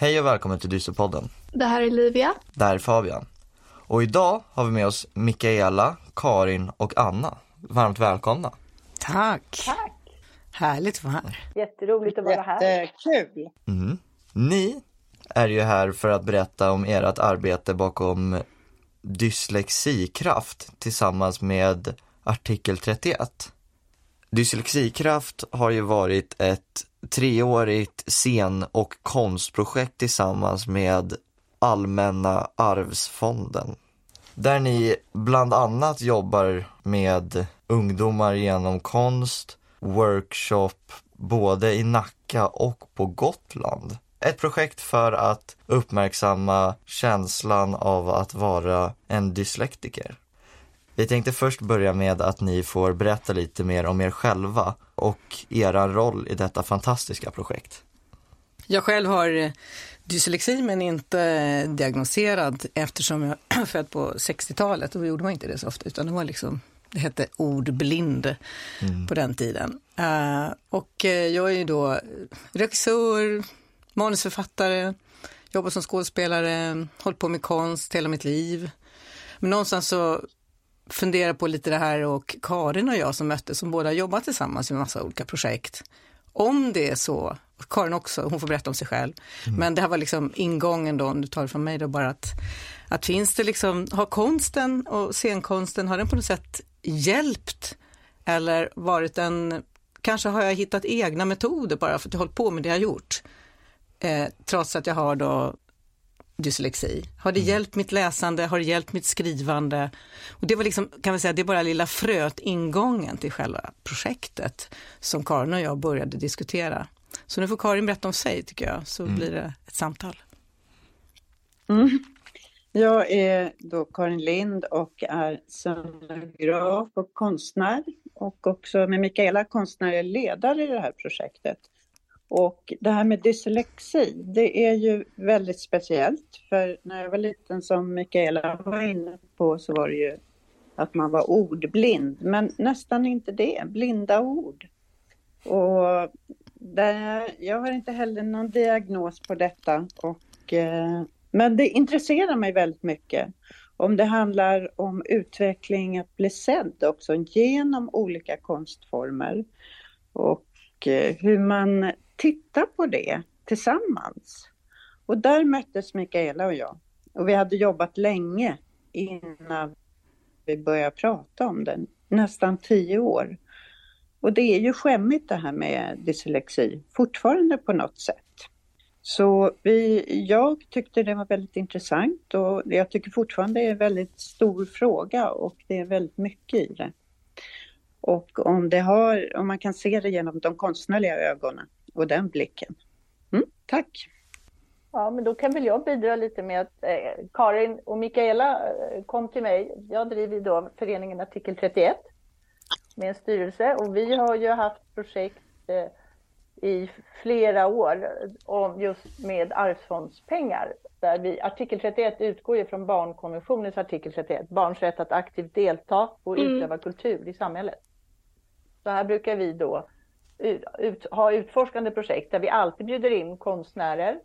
Hej och välkommen till Dysterpodden. Det här är Livia. Det här är Fabian. Och idag har vi med oss Mikaela, Karin och Anna. Varmt välkomna. Tack. Tack. Härligt att vara här. Jätteroligt att vara här. Jättekul. Mm. Ni är ju här för att berätta om ert arbete bakom Dyslexikraft tillsammans med artikel 31. Dyslexikraft har ju varit ett treårigt scen och konstprojekt tillsammans med Allmänna arvsfonden. Där ni bland annat jobbar med ungdomar genom konst, workshop, både i Nacka och på Gotland. Ett projekt för att uppmärksamma känslan av att vara en dyslektiker. Vi tänkte först börja med att ni får berätta lite mer om er själva och er roll i detta fantastiska projekt. Jag själv har dyslexi men inte diagnoserad eftersom jag född på 60-talet och då gjorde man inte det så ofta utan det var liksom det hette ordblind mm. på den tiden. Uh, och jag är ju då regissör, manusförfattare, jobbat som skådespelare, hållit på med konst hela mitt liv. Men någonstans så funderar på lite det här och Karin och jag som möttes, som båda jobbat tillsammans i massa olika projekt. Om det är så, Karin också, hon får berätta om sig själv, mm. men det här var liksom ingången då, om du tar det från mig då, bara att, att finns det liksom, har konsten och scenkonsten, har den på något sätt hjälpt eller varit en, kanske har jag hittat egna metoder bara för att jag hållit på med det jag gjort. Eh, trots att jag har då dyslexi? Har det mm. hjälpt mitt läsande? Har det hjälpt mitt skrivande? Och det var liksom, kan vi säga, det är bara lilla fröet, ingången till själva projektet som Karin och jag började diskutera. Så nu får Karin berätta om sig tycker jag, så mm. blir det ett samtal. Mm. Jag är då Karin Lind och är scenograf och konstnär och också med Mikaela konstnärlig ledare i det här projektet. Och det här med dyslexi, det är ju väldigt speciellt. För när jag var liten, som Mikaela var inne på, så var det ju att man var ordblind. Men nästan inte det, blinda ord. Och där, jag har inte heller någon diagnos på detta. Och, eh, men det intresserar mig väldigt mycket. Om det handlar om utveckling, att bli sedd också genom olika konstformer. Och eh, hur man titta på det tillsammans. Och där möttes Mikaela och jag. Och vi hade jobbat länge innan vi började prata om det, nästan tio år. Och det är ju skämmigt det här med dyslexi, fortfarande på något sätt. Så vi, jag tyckte det var väldigt intressant och jag tycker fortfarande det är en väldigt stor fråga och det är väldigt mycket i det. Och om, det har, om man kan se det genom de konstnärliga ögonen och den blicken. Mm, tack! Ja, men då kan väl jag bidra lite med att eh, Karin och Mikaela eh, kom till mig. Jag driver då föreningen Artikel 31 med en styrelse och vi har ju haft projekt eh, i flera år om just med arvsfondspengar. Där vi, artikel 31 utgår ju från barnkonventionens artikel 31, barns rätt att aktivt delta och mm. utöva kultur i samhället. Så här brukar vi då ut, ha utforskande projekt där vi alltid bjuder in konstnärer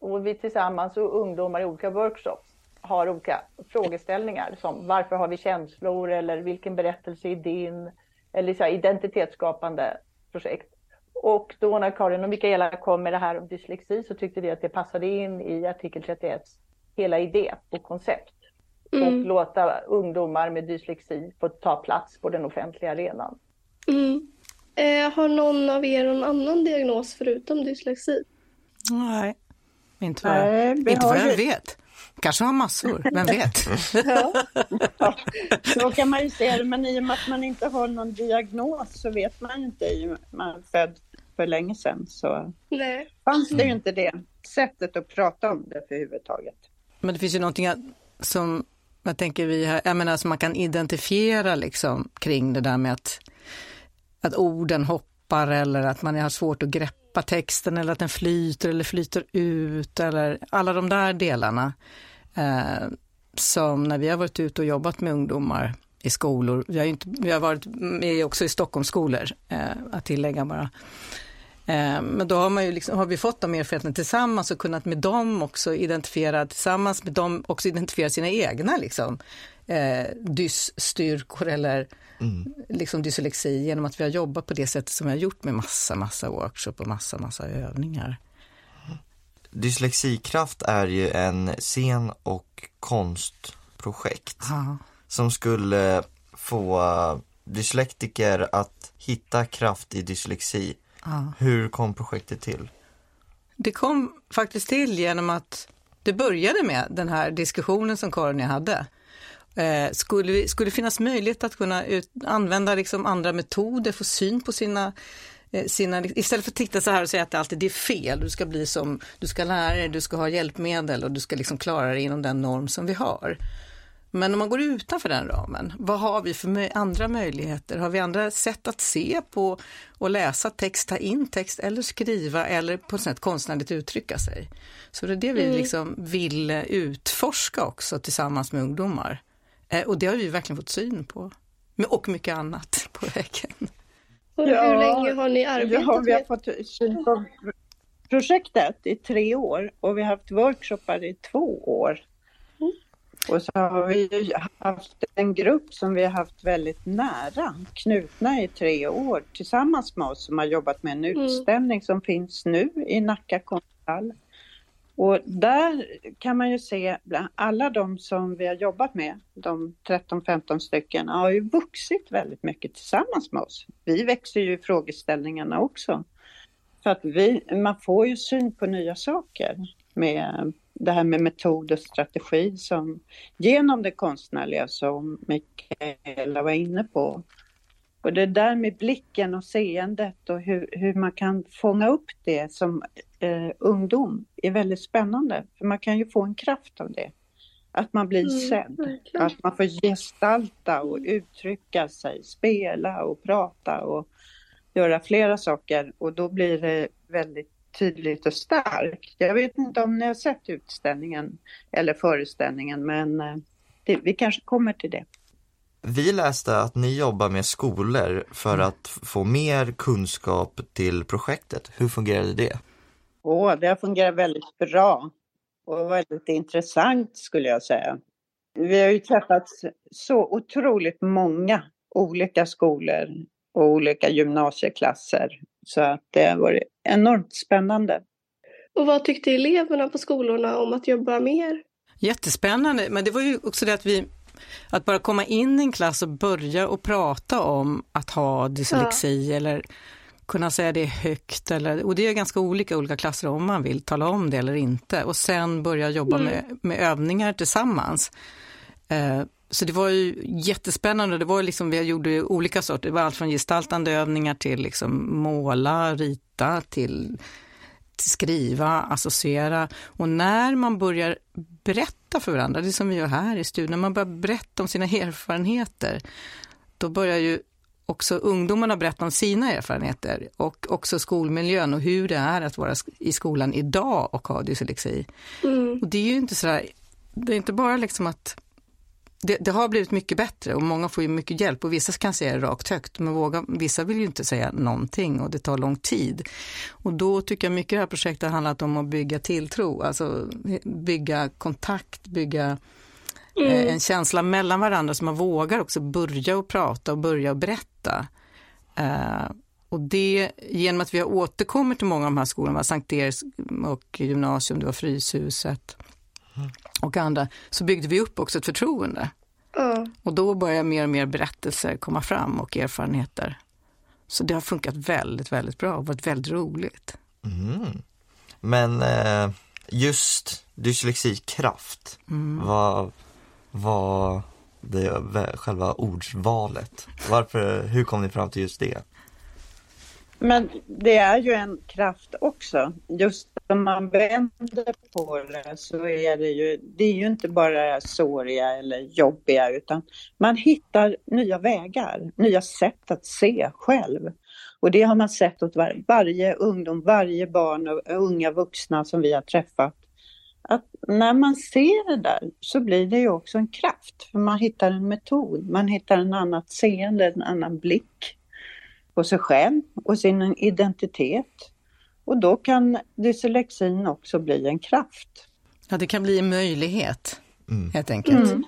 och vi tillsammans och ungdomar i olika workshops har olika frågeställningar som varför har vi känslor eller vilken berättelse är din? Eller så identitetsskapande projekt. Och då när Karin och Mikaela kom med det här om dyslexi så tyckte vi att det passade in i artikel 31 hela idé och koncept. Mm. Och låta ungdomar med dyslexi få ta plats på den offentliga arenan. Mm. Eh, har någon av er någon annan diagnos förutom dyslexi? Nej, inte vad, Nej, inte vad jag vet. Kanske har massor, vem vet? ja. ja, så kan man ju se det, men i och med att man inte har någon diagnos så vet man inte i man är född för länge sedan så Nej. fanns det ju mm. inte det sättet att prata om det för huvudtaget. Men det finns ju någonting som jag tänker vi här, jag menar som man kan identifiera liksom kring det där med att att orden hoppar eller att man har svårt att greppa texten eller att den flyter eller flyter ut eller alla de där delarna. Eh, som när vi har varit ute och jobbat med ungdomar i skolor, vi har, inte, vi har varit med också i Stockholmsskolor, eh, att tillägga bara. Eh, men då har, man ju liksom, har vi fått de erfarenheterna tillsammans och kunnat med dem också identifiera, tillsammans med dem också identifiera sina egna liksom, eh, dysstyrkor eller mm. liksom dyslexi genom att vi har jobbat på det sättet som vi har gjort med massa, massa workshop och massa, massa övningar. Dyslexikraft är ju en scen och konstprojekt Aha. som skulle få dyslektiker att hitta kraft i dyslexi. Ja. Hur kom projektet till? Det kom faktiskt till genom att det började med den här diskussionen som Karin och jag hade. Eh, skulle, vi, skulle det finnas möjlighet att kunna ut, använda liksom andra metoder, få syn på sina eh, sina, istället för att titta så här och säga att det alltid är fel, du ska bli som, du ska lära dig, du ska ha hjälpmedel och du ska liksom klara dig inom den norm som vi har. Men om man går utanför den ramen, vad har vi för andra möjligheter? Har vi andra sätt att se på och läsa text, ta in text eller skriva eller på ett sätt konstnärligt uttrycka sig? Så det är det vi mm. liksom vill utforska också tillsammans med ungdomar. Eh, och det har vi verkligen fått syn på. Och mycket annat på vägen. Och hur ja, länge har ni arbetat ja, vi har fått syn på projektet i tre år och vi har haft workshoppar i två år. Och så har vi haft en grupp som vi har haft väldigt nära, knutna i tre år tillsammans med oss som har jobbat med en mm. utställning mm. som finns nu i Nacka konsthall. Och där kan man ju se, alla de som vi har jobbat med, de 13-15 stycken, har ju vuxit väldigt mycket tillsammans med oss. Vi växer ju i frågeställningarna också. För att vi, man får ju syn på nya saker med det här med metod och strategi som genom det konstnärliga som Mikaela var inne på. Och det där med blicken och seendet och hur, hur man kan fånga upp det som eh, ungdom är väldigt spännande. För man kan ju få en kraft av det. Att man blir mm, sedd, verkligen. att man får gestalta och uttrycka sig, spela och prata och göra flera saker och då blir det väldigt tydligt och starkt. Jag vet inte om ni har sett utställningen eller föreställningen men eh, det, vi kanske kommer till det. Vi läste att ni jobbar med skolor för mm. att få mer kunskap till projektet. Hur fungerade det? Åh, det har fungerat väldigt bra och väldigt intressant skulle jag säga. Vi har ju träffat så otroligt många olika skolor och olika gymnasieklasser. Så att det har varit enormt spännande. Och vad tyckte eleverna på skolorna om att jobba mer? Jättespännande, men det var ju också det att vi att bara komma in i en klass och börja och prata om att ha dyslexi ja. eller kunna säga det högt. Eller, och det är ganska olika olika klasser om man vill tala om det eller inte. Och sen börja jobba mm. med, med övningar tillsammans. Eh, så det var ju jättespännande. Det var liksom, vi gjorde olika sorter. Det var allt från gestaltande övningar till liksom måla, rita, till, till skriva, associera. Och när man börjar berätta för varandra, det som vi gör här i studion, när man börjar berätta om sina erfarenheter, då börjar ju också ungdomarna berätta om sina erfarenheter och också skolmiljön och hur det är att vara i skolan idag och ha dyslexi. Mm. Och det är ju inte sådär, det är inte bara liksom att det, det, har blivit mycket bättre och många får ju mycket hjälp och vissa kan säga det rakt högt men våga, vissa vill ju inte säga någonting och det tar lång tid. Och då tycker jag mycket det här projektet har handlat om att bygga tilltro, alltså bygga kontakt, bygga eh, mm. en känsla mellan varandra så man vågar också börja och prata och börja och berätta. Uh, och det, genom att vi har återkommit till många av de här skolorna, Sankt Eriks och gymnasium, det var Fryshuset, och andra, så byggde vi upp också ett förtroende. Mm. Och då börjar mer och mer berättelser komma fram och erfarenheter. Så det har funkat väldigt, väldigt bra och varit väldigt roligt. Mm. Men eh, just dyslexikraft, mm. vad var det själva ordsvalet? Varför, hur kom ni fram till just det? Men det är ju en kraft också. Just om man vänder på det så är det ju, det är ju inte bara såriga eller jobbiga utan man hittar nya vägar, nya sätt att se själv. Och det har man sett åt var, varje ungdom, varje barn och unga vuxna som vi har träffat. Att när man ser det där så blir det ju också en kraft, för man hittar en metod, man hittar en annat seende, en annan blick på sig själv och sin identitet. Och då kan dyslexin också bli en kraft. Ja, det kan bli en möjlighet, mm. helt enkelt. Mm.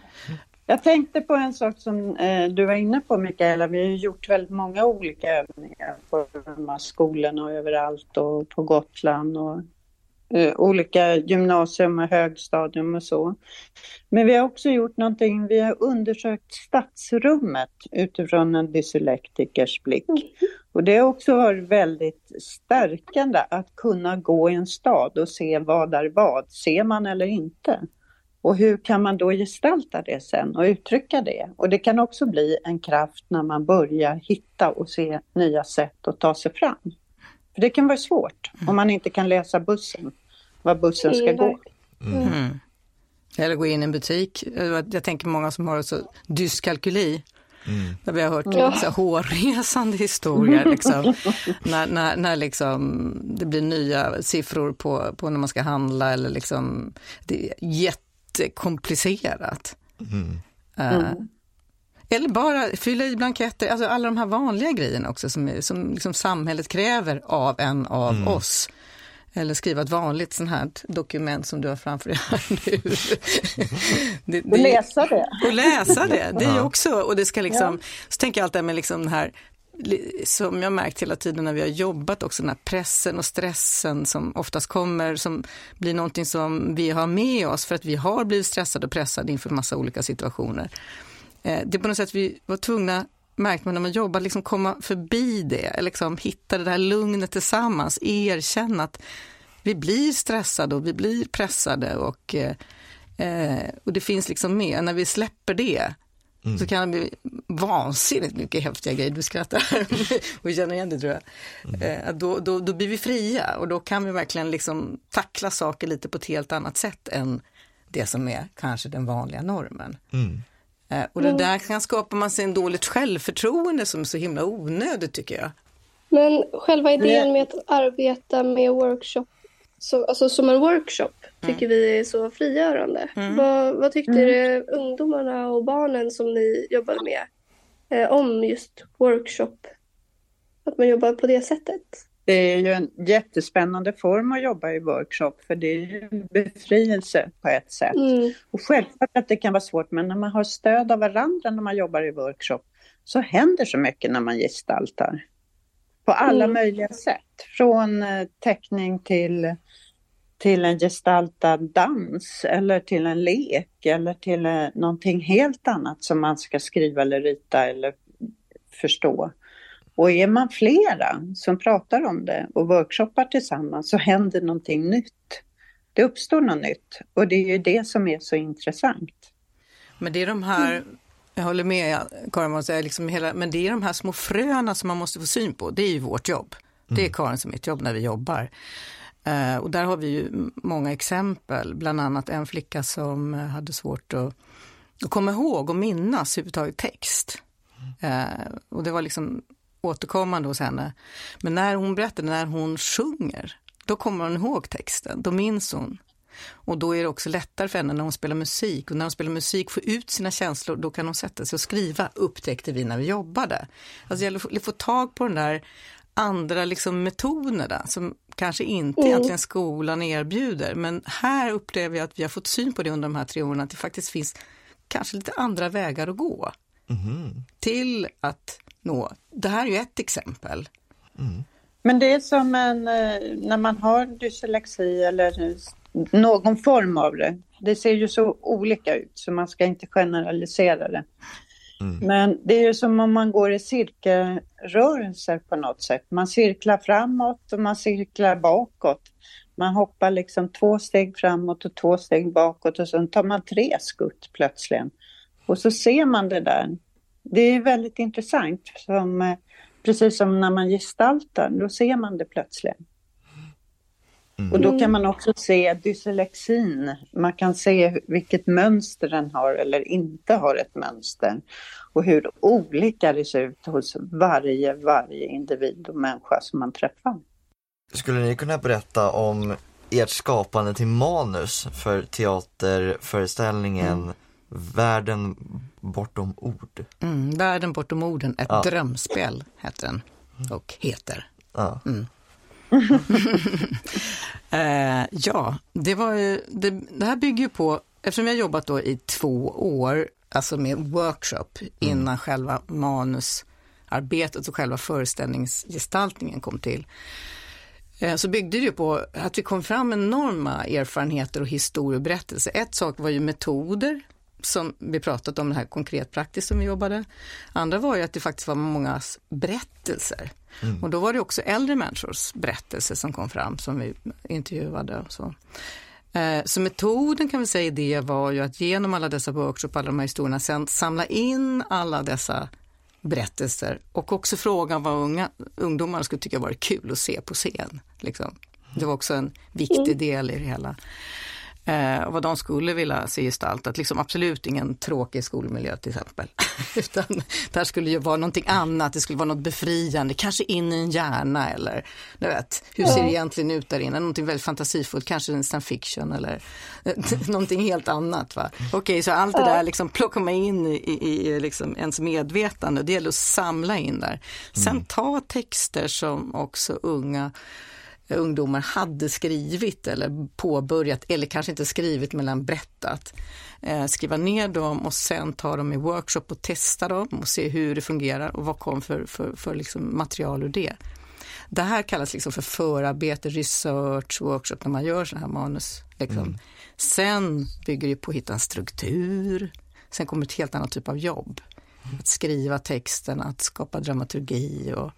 Jag tänkte på en sak som eh, du var inne på Mikaela. Vi har gjort väldigt många olika övningar på de här skolorna och överallt och på Gotland och olika gymnasium och högstadium och så. Men vi har också gjort någonting, vi har undersökt stadsrummet utifrån en dyslektikers blick. Och det har också varit väldigt stärkande att kunna gå i en stad och se vad är vad, ser man eller inte? Och hur kan man då gestalta det sen och uttrycka det? Och det kan också bli en kraft när man börjar hitta och se nya sätt att ta sig fram. För det kan vara svårt mm. om man inte kan läsa bussen, var bussen ska gå. Mm. Mm. Eller gå in i en butik. Jag tänker många som har så dyskalkyli. Mm. Där vi har hört ja. så hårresande historier. Liksom, när när, när liksom, det blir nya siffror på, på när man ska handla. Eller liksom, det är jätte jättekomplicerat. Mm. Uh, eller bara fylla i blanketter, alltså alla de här vanliga grejerna också som, som liksom samhället kräver av en av mm. oss. Eller skriva ett vanligt sånt här dokument som du har framför dig här nu. det, det, och läsa det. Och läsa det, det är ju också, och det ska liksom, ja. så tänker jag alltid med liksom den här som jag märkt hela tiden när vi har jobbat också, den här pressen och stressen som oftast kommer, som blir någonting som vi har med oss för att vi har blivit stressade och pressade inför massa olika situationer. Eh, det är på något sätt vi var tvungna, märkt man när man jobbar, liksom komma förbi det, liksom hitta det där lugnet tillsammans, erkänna att vi blir stressade och vi blir pressade och, eh, eh och det finns liksom med, när vi släpper det, Mm. Så kan det bli vansinnigt mycket häftiga grejer. Du skrattar och känner igen det tror jag. Mm. Eh, då, då, då blir vi fria och då kan vi verkligen liksom tackla saker lite på ett helt annat sätt än det som är kanske den vanliga normen. Mm. Eh, och det där kan skapa man sig en dåligt självförtroende som är så himla onödigt tycker jag. Men själva idén med att arbeta med workshop, så, alltså som en workshop, tycker vi är så frigörande. Mm. Vad, vad tyckte mm. ungdomarna och barnen som ni jobbade med eh, om just workshop? Att man jobbar på det sättet? Det är ju en jättespännande form att jobba i workshop för det är ju en befrielse på ett sätt. Mm. Och självklart att det kan vara svårt men när man har stöd av varandra när man jobbar i workshop så händer så mycket när man gestaltar. På alla mm. möjliga sätt. Från eh, teckning till till en gestaltad dans eller till en lek eller till eh, någonting helt annat som man ska skriva eller rita eller förstå. Och är man flera som pratar om det och workshoppar tillsammans så händer någonting nytt. Det uppstår något nytt och det är ju det som är så intressant. Men det är de här, jag håller med Karin, liksom hela, men det är de här små fröna som man måste få syn på. Det är ju vårt jobb. Det är mm. Karins och mitt jobb när vi jobbar. Eh, och där har vi ju många exempel, bland annat en flicka som hade svårt att, att komma ihåg och minnas överhuvudtaget text. Eh, och det var liksom återkommande hos henne. Men när hon berättade, när hon sjunger, då kommer hon ihåg texten, då minns hon. Och då är det också lättare för henne när hon spelar musik. Och när hon spelar musik, få ut sina känslor, då kan hon sätta sig och skriva, upptäckte vi när vi jobbade. Alltså det gäller att få tag på den där andra liksom metoderna som kanske inte mm. egentligen skolan erbjuder. Men här upplever jag att vi har fått syn på det under de här tre åren, att det faktiskt finns kanske lite andra vägar att gå. Mm. Till att nå, det här är ju ett exempel. Mm. Men det är som en, eh, när man har dyslexi eller någon form av det. Det ser ju så olika ut så man ska inte generalisera det. Mm. Men det är ju som om man går i cirkelrörelser på något sätt. Man cirklar framåt och man cirklar bakåt. Man hoppar liksom två steg framåt och två steg bakåt och sen tar man tre skutt plötsligen. Och så ser man det där. Det är väldigt intressant. Som, eh, precis som när man gestaltar, då ser man det plötsligt. Mm. Och då kan man också se dyslexin. Man kan se vilket mönster den har eller inte har ett mönster. Och hur olika det ser ut hos varje, varje individ och människa som man träffar. Skulle ni kunna berätta om ert skapande till manus för teaterföreställningen mm. Världen bortom ord? Mm, Världen bortom orden, ett ja. drömspel heter den och heter. Ja. Mm. eh, ja, det, var, det, det här bygger ju på, eftersom jag jobbat då i två år, alltså med workshop innan mm. själva manusarbetet och själva föreställningsgestaltningen kom till, Eh, så byggde det ju på att vi kom fram enorma erfarenheter och historieberättelser. Ett sak var ju metoder som vi pratat om, det här konkret praktiskt som vi jobbade. Andra var ju att det faktiskt var många berättelser. Mm. Och då var det också äldre människors berättelser som kom fram som vi intervjuade. Och så. Eh, så metoden kan vi säga det var ju att genom alla dessa workshops, alla de här historierna, sen samla in alla dessa berättelser och också frågan vad unga, ungdomarna skulle tycka var kul att se på scen. Liksom. Det var också en viktig mm. del i det hela eh, vad de skulle vilja se gestaltat. Liksom absolut ingen tråkig skolmiljö till exempel. Utan där skulle ju vara någonting annat, det skulle vara något befriande, kanske in i en hjärna eller du vet, hur ser det egentligen ut där inne? Någonting väldigt fantasifullt, kanske en science fiction eller någonting helt annat. Va? Okej, okay, så allt det där liksom plockar man in i, i, i liksom ens medvetande, det gäller att samla in där. Sen mm. ta texter som också unga ungdomar hade skrivit eller påbörjat, eller kanske inte skrivit men berättat. Eh, skriva ner dem och sen ta dem i workshop och testa dem och se hur det fungerar och vad kom för, för, för liksom material ur det. Det här kallas liksom för förarbete, research, workshop när man gör sådana här manus. Liksom. Mm. Sen bygger det på att hitta en struktur. Sen kommer ett helt annat typ av jobb. Att skriva texten, att skapa dramaturgi och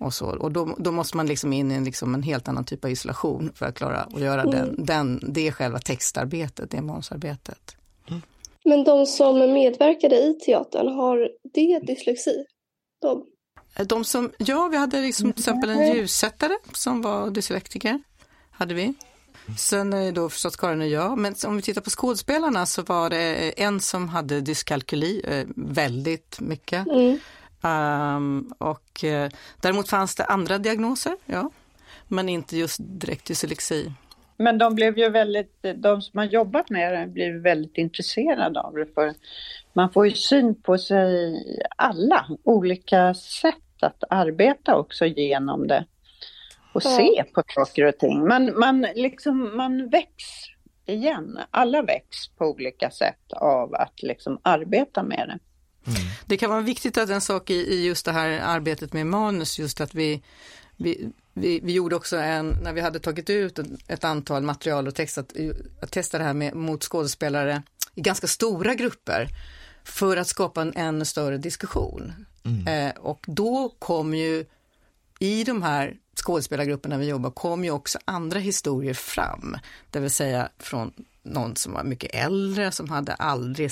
och, så. och då, då måste man liksom in i en, liksom en helt annan typ av isolation för att klara att göra mm. den, den, det själva textarbetet, det manusarbetet. Mm. Men de som medverkade i teatern, har det dyslexi? De? De som, ja, vi hade liksom till exempel en ljussättare som var dyslektiker. Hade vi. Sen är då förstås Karin och jag, men om vi tittar på skådespelarna så var det en som hade dyskalkyli eh, väldigt mycket. Mm. Um, och uh, däremot fanns det andra diagnoser, ja, men inte just direkt dyslexi. Men de blev ju väldigt, de som har jobbat med det blev väldigt intresserade av det för man får ju syn på sig alla olika sätt att arbeta också genom det och ja. se på saker och ting. Man, man, liksom, man väcks igen, alla väcks på olika sätt av att liksom arbeta med det. Mm. Det kan vara viktigt att en sak i, i just det här arbetet med manus, just att vi, vi, vi, vi gjorde också en, när vi hade tagit ut ett, antal material och textat, att testa det här med, mot skådespelare i ganska stora grupper för att skapa en ännu större diskussion. Mm. Eh, och då kom ju i de här skådespelargrupperna vi jobbar kom ju också andra historier fram, det vill säga från någon som var mycket äldre, som hade aldrig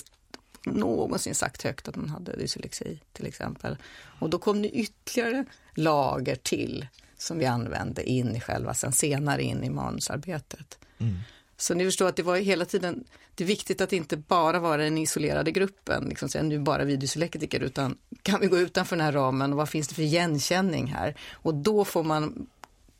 någonsin sagt högt att man hade dyslexi till exempel. Och då kom det ytterligare lager till som vi använde in i själva, sen senare in i manusarbetet. Mm. Så ni förstår att det var hela tiden, det är viktigt att inte bara vara den isolerade gruppen, liksom säga nu bara vi dyslektiker, utan kan vi gå utanför den här ramen och vad finns det för igenkänning här? Och då får man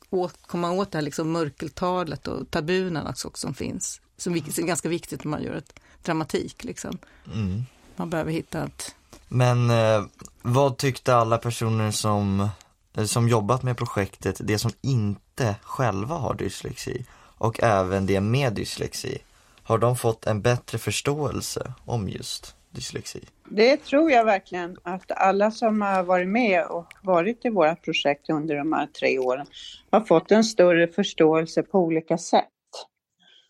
åt, komma åt det här liksom mörkeltalet och tabunerna också som finns, som är ganska viktigt när man gör ett dramatik liksom. Mm. Man behöver hitta ett... Men eh, vad tyckte alla personer som, eh, som jobbat med projektet, det som inte själva har dyslexi och även det med dyslexi, har de fått en bättre förståelse om just dyslexi? Det tror jag verkligen att alla som har varit med och varit i våra projekt under de här tre åren har fått en större förståelse på olika sätt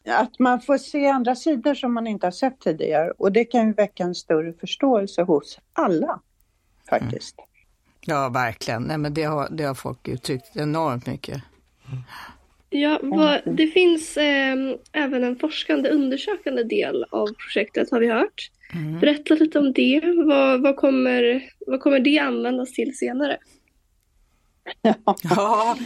att man får se andra sidor som man inte har sett tidigare och det kan ju väcka en större förståelse hos alla faktiskt. Mm. Ja, verkligen. Nej, men det, har, det har folk uttryckt enormt mycket. Ja, vad, det finns eh, även en forskande undersökande del av projektet har vi hört. Mm. Berätta lite om det. Vad, vad, kommer, vad kommer det användas till senare? Ja.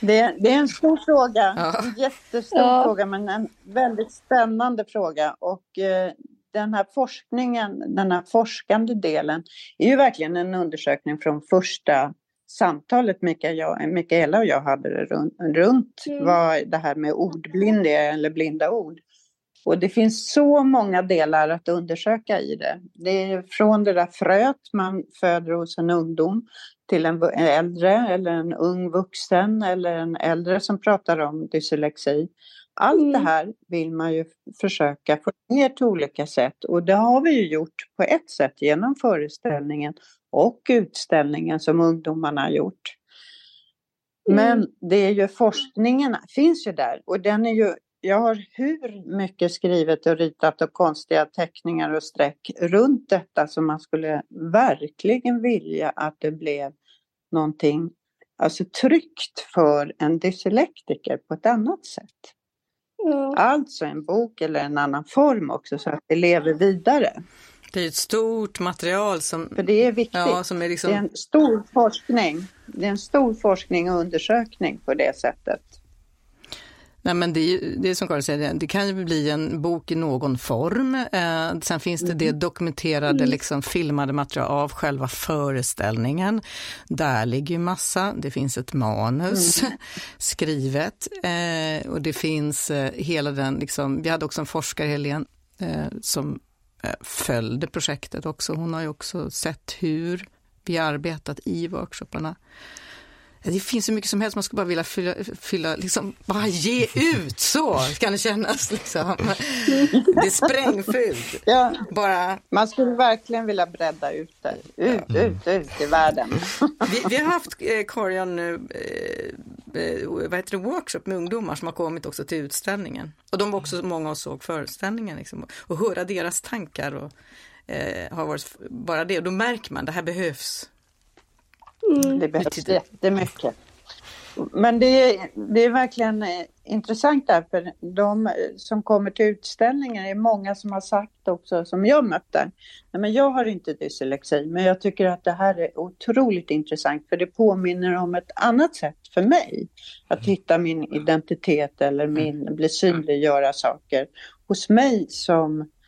Det, det, är en stor fråga, ja. en jättestor ja. fråga men en väldigt spännande fråga och eh, den här forskningen, den här forskande delen är ju verkligen en undersökning från första samtalet Mikaela och jag hade runt, runt mm. vad det här med ordblind är eller blinda ord. Och det finns så många delar att undersöka i det. Det är från det där fröet man föder hos en ungdom till en äldre eller en ung vuxen eller en äldre som pratar om dyslexi. Allt mm. det här vill man ju försöka få ner till olika sätt och det har vi ju gjort på ett sätt genom föreställningen och utställningen som ungdomarna har gjort. Mm. Men det är ju forskningen finns ju där och den är ju jag har hur mycket skrivit och ritat och konstiga teckningar och streck runt detta som man skulle verkligen vilja att det blev någonting alltså tryggt för en dyslektiker på ett annat sätt. Mm. Alltså en bok eller en annan form också så att det lever vidare. Det är ett stort material som... För det är viktigt. Ja, som är liksom... Det är en stor forskning. Det är en stor forskning och undersökning på det sättet. Nej, men det, är, det är som Karin säger, det kan ju bli en bok i någon form. Eh, sen finns det det mm. dokumenterade, mm. liksom, filmade material av själva föreställningen. Där ligger ju massa, det finns ett manus mm. skrivet eh, och det finns eh, hela den, liksom, vi hade också en forskare, Helene, eh, som eh, följde projektet också. Hon har ju också sett hur vi arbetat i workshopparna. Det finns så mycket som helst, man skulle bara vilja fylla, fylla liksom, bara ge ut så kan det kännas. Liksom. Det är sprängfyllt. Ja, bara... Man skulle verkligen vilja bredda ut det, ut, ja. ut, ut i världen. Vi, vi har haft, eh, Karin, nu, eh, eh, vad heter det, workshop med ungdomar som har kommit också till utställningen. Och de var också många och såg föreställningen. Liksom, och höra deras tankar och, eh, har varit bara det. Och då märker man, det här behövs Mm. Det behövs jättemycket. Men det är, det är verkligen eh, intressant där, för de som kommer till utställningen är många som har sagt också, som jag mött där, nej men jag har inte dyslexi, men jag tycker att det här är otroligt intressant, för det påminner om ett annat sätt för mig att hitta min identitet eller min, bli synliggöra saker hos mig som Eh,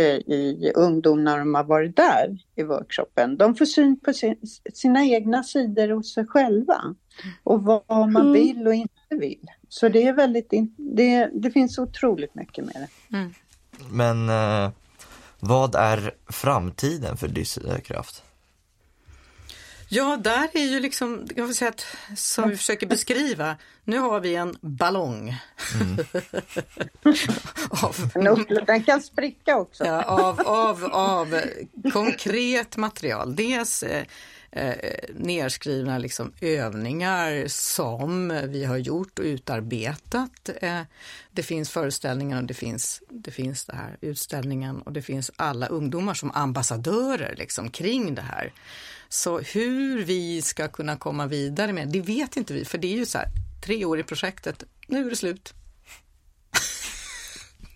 i ungdom när de har varit där i workshopen. De får syn på sin, sina egna sidor hos sig själva och vad man mm. vill och inte vill. Så det är väldigt, det, det finns otroligt mycket med det. Mm. Men eh, vad är framtiden för Dysselkraft? Ja, där är ju liksom, jag vill säga att, som vi försöker beskriva, nu har vi en ballong. Mm. av, Den kan spricka också. Ja, av, av, av konkret material. Dels eh, nedskrivna liksom övningar som vi har gjort och utarbetat. Eh, det finns föreställningen och det finns, det finns det här utställningen och det finns alla ungdomar som ambassadörer liksom kring det här. Så hur vi ska kunna komma vidare med det vet inte vi, för det är ju så här, tre år i projektet, nu är det slut.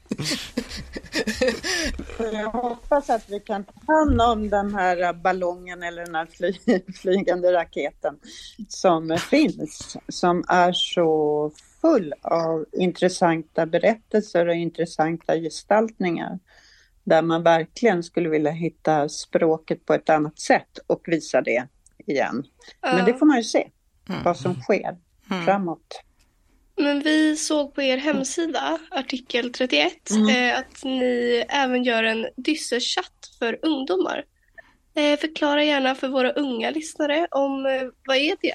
Jag hoppas att vi kan ta hand om den här ballongen eller den här fly flygande raketen som finns, som är så full av intressanta berättelser och intressanta gestaltningar där man verkligen skulle vilja hitta språket på ett annat sätt och visa det igen. Men det får man ju se, mm. vad som sker mm. framåt. Men vi såg på er hemsida, artikel 31, mm. eh, att ni även gör en dysserchatt för ungdomar. Eh, förklara gärna för våra unga lyssnare om eh, vad är det?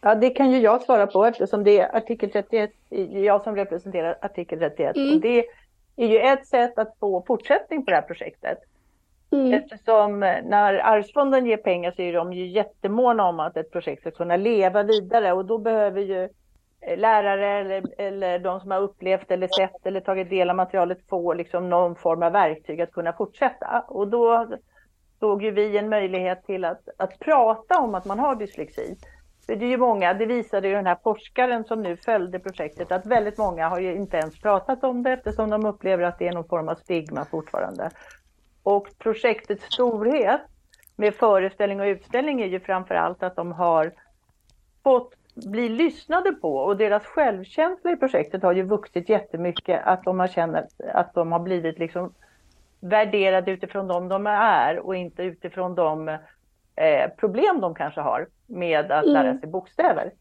Ja, det kan ju jag svara på eftersom det är artikel 31, jag som representerar artikel 31. Mm. Och det är ju ett sätt att få fortsättning på det här projektet. Mm. Eftersom när Arvsfonden ger pengar så är de ju jättemåna om att ett projekt ska kunna leva vidare och då behöver ju eh, Eh, lärare eller, eller de som har upplevt eller sett eller tagit del av materialet få liksom någon form av verktyg att kunna fortsätta. Och då såg ju vi en möjlighet till att, att prata om att man har dyslexi. För det är ju många, det visade ju den här forskaren som nu följde projektet, att väldigt många har ju inte ens pratat om det eftersom de upplever att det är någon form av stigma fortfarande. Och projektets storhet med föreställning och utställning är ju framför allt att de har fått bli lyssnade på och deras självkänsla i projektet har ju vuxit jättemycket att de har känt att de har blivit liksom värderade utifrån de de är och inte utifrån de eh, problem de kanske har med att lära mm. sig bokstäver.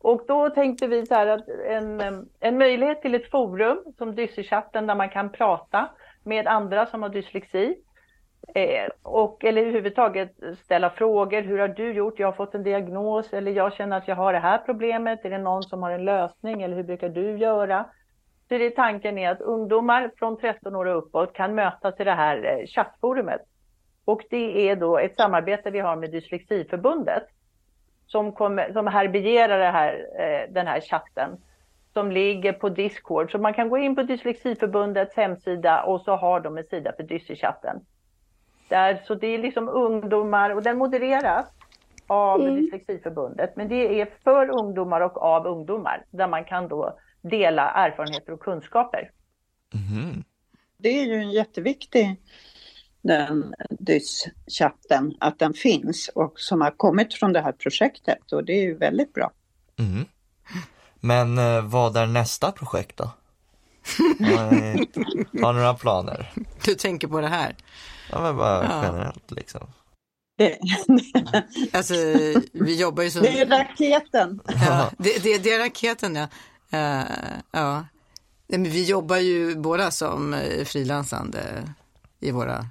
Och då tänkte vi så här att en, en möjlighet till ett forum som Dyssechatten där man kan prata med andra som har dyslexi. Eh, och, eller överhuvudtaget ställa frågor. Hur har du gjort? Jag har fått en diagnos eller jag känner att jag har det här problemet. Är det någon som har en lösning eller hur brukar du göra? Så det tanken är att ungdomar från 13 år och uppåt kan mötas i det här eh, chattforumet. Och det är då ett samarbete vi har med Dyslexiförbundet som, kommer, som härbärgerar det här, eh, den här chatten som ligger på Discord. Så man kan gå in på Dyslexiförbundets hemsida och så har de en sida för Dyssechatten. Där, så det är liksom ungdomar och den modereras av mm. Dyslexiförbundet. Men det är för ungdomar och av ungdomar där man kan då dela erfarenheter och kunskaper. Mm. Det är ju en jätteviktig den DYS-chatten, att den finns och som har kommit från det här projektet och det är ju väldigt bra. Mm. Men eh, vad är nästa projekt då? Har ni några planer? Du tänker på det här? Ja men bara ja. generellt liksom. Det, alltså, vi jobbar ju så... Det är raketen. Ja, det, det, det är raketen ja. Uh, ja. Men vi jobbar ju båda som eh, frilansande i våra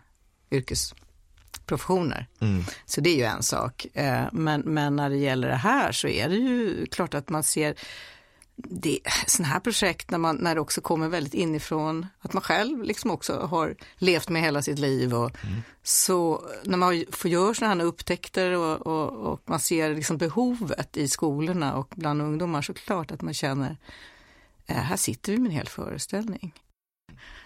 yrkesprofessioner. Mm. Så det är ju en sak. Uh, men, men när det gäller det här så är det ju klart att man ser det, sådana här projekt när, man, när det också kommer väldigt inifrån, att man själv liksom också har levt med hela sitt liv och mm. så när man får göra sådana här upptäckter och, och, och, man ser liksom behovet i skolorna och bland ungdomar så klart att man känner, äh, här sitter vi med en hel föreställning.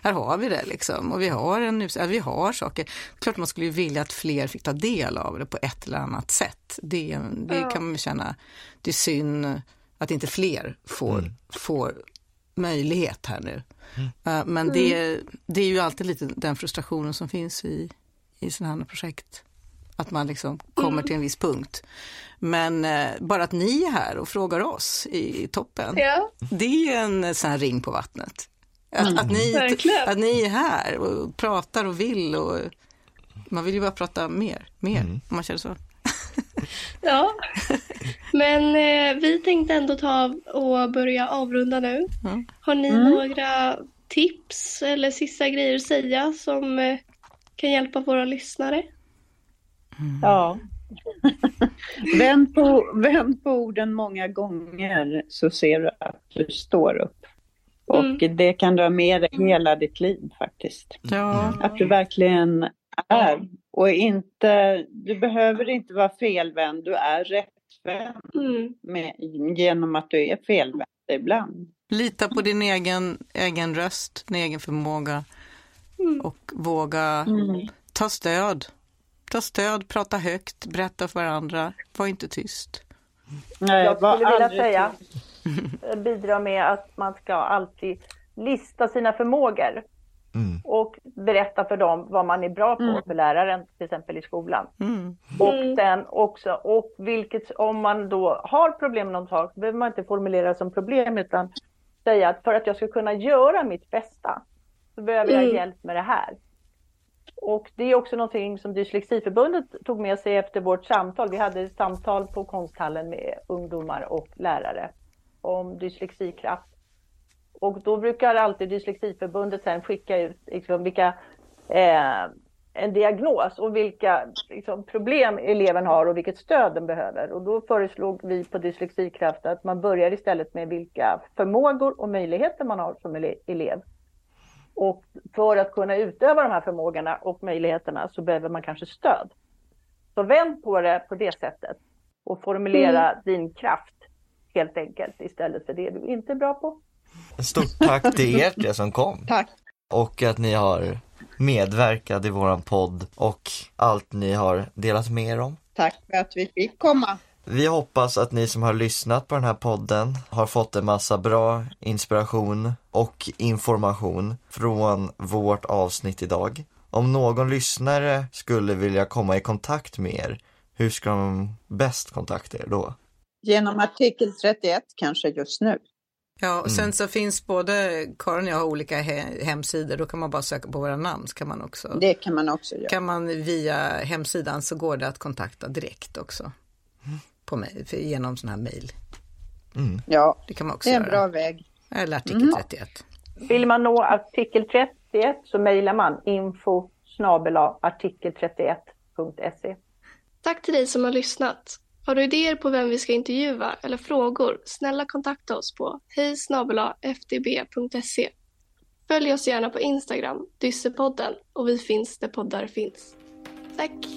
Här har vi det liksom och vi har, en, vi har saker. Klart man skulle vilja att fler fick ta del av det på ett eller annat sätt. Det, det ja. kan man känna, det är synd att inte fler får, mm. får möjlighet här nu. Mm. Uh, men mm. det, det är ju alltid lite den frustrationen som finns i, i sådana här projekt. Att man liksom kommer mm. till en viss punkt. Men uh, bara att ni är här och frågar oss i toppen, ja. det är en sån här ring på vattnet. Att, att, ni, att ni är här och pratar och vill och man vill ju bara prata mer, mer mm. om man känner så. ja, men eh, vi tänkte ändå ta och börja avrunda nu. Mm. Har ni mm. några tips eller sista grejer att säga som eh, kan hjälpa våra lyssnare? Mm. Ja. vänd, på, vänd på orden många gånger så ser du att du står upp. Och mm. det kan du ha med dig hela ditt liv faktiskt. Ja. Att du verkligen är och inte, du behöver inte vara felvänd, du är rättvänd mm. med, genom att du är felvänd ibland. Lita på din egen, egen röst, din egen förmåga mm. och våga mm. ta stöd. Ta stöd, prata högt, berätta för varandra, var inte tyst. Nej, jag skulle vilja säga, bidra med att man ska alltid lista sina förmågor. Mm. Och berätta för dem vad man är bra på mm. för läraren, till exempel i skolan. Mm. Och sen också, och vilket, om man då har problem med någon sak, behöver man inte formulera som problem utan säga att för att jag ska kunna göra mitt bästa så behöver jag mm. hjälp med det här. Och det är också någonting som Dyslexiförbundet tog med sig efter vårt samtal. Vi hade ett samtal på konsthallen med ungdomar och lärare om dyslexikraft. Och då brukar alltid Dyslexiförbundet sen skicka ut liksom, vilka, eh, en diagnos och vilka liksom, problem eleven har och vilket stöd den behöver. Och då föreslog vi på Dyslexikraft att man börjar istället med vilka förmågor och möjligheter man har som elev. Och för att kunna utöva de här förmågorna och möjligheterna så behöver man kanske stöd. Så vänd på det på det sättet och formulera mm. din kraft helt enkelt istället för det du inte är bra på. Stort tack till er tre som kom. Tack. Och att ni har medverkat i våran podd och allt ni har delat med er om. Tack för att vi fick komma. Vi hoppas att ni som har lyssnat på den här podden har fått en massa bra inspiration och information från vårt avsnitt idag. Om någon lyssnare skulle vilja komma i kontakt med er, hur ska de bäst kontakta er då? Genom artikel 31 kanske just nu. Ja, och sen mm. så finns både Karin och jag har olika he hemsidor, då kan man bara söka på våra namn. Kan man också, det kan man också göra. Kan man via hemsidan så går det att kontakta direkt också. Mm. På mig, genom sån här mail. Mm. Ja, det kan man också det är en göra. bra väg. Eller artikel mm. 31. Vill man nå artikel 31 så mejlar man info artikel31.se. Tack till dig som har lyssnat. Har du idéer på vem vi ska intervjua eller frågor, snälla kontakta oss på hej ftb.se. Följ oss gärna på Instagram, Dyssepodden, och vi finns där poddar finns. Tack!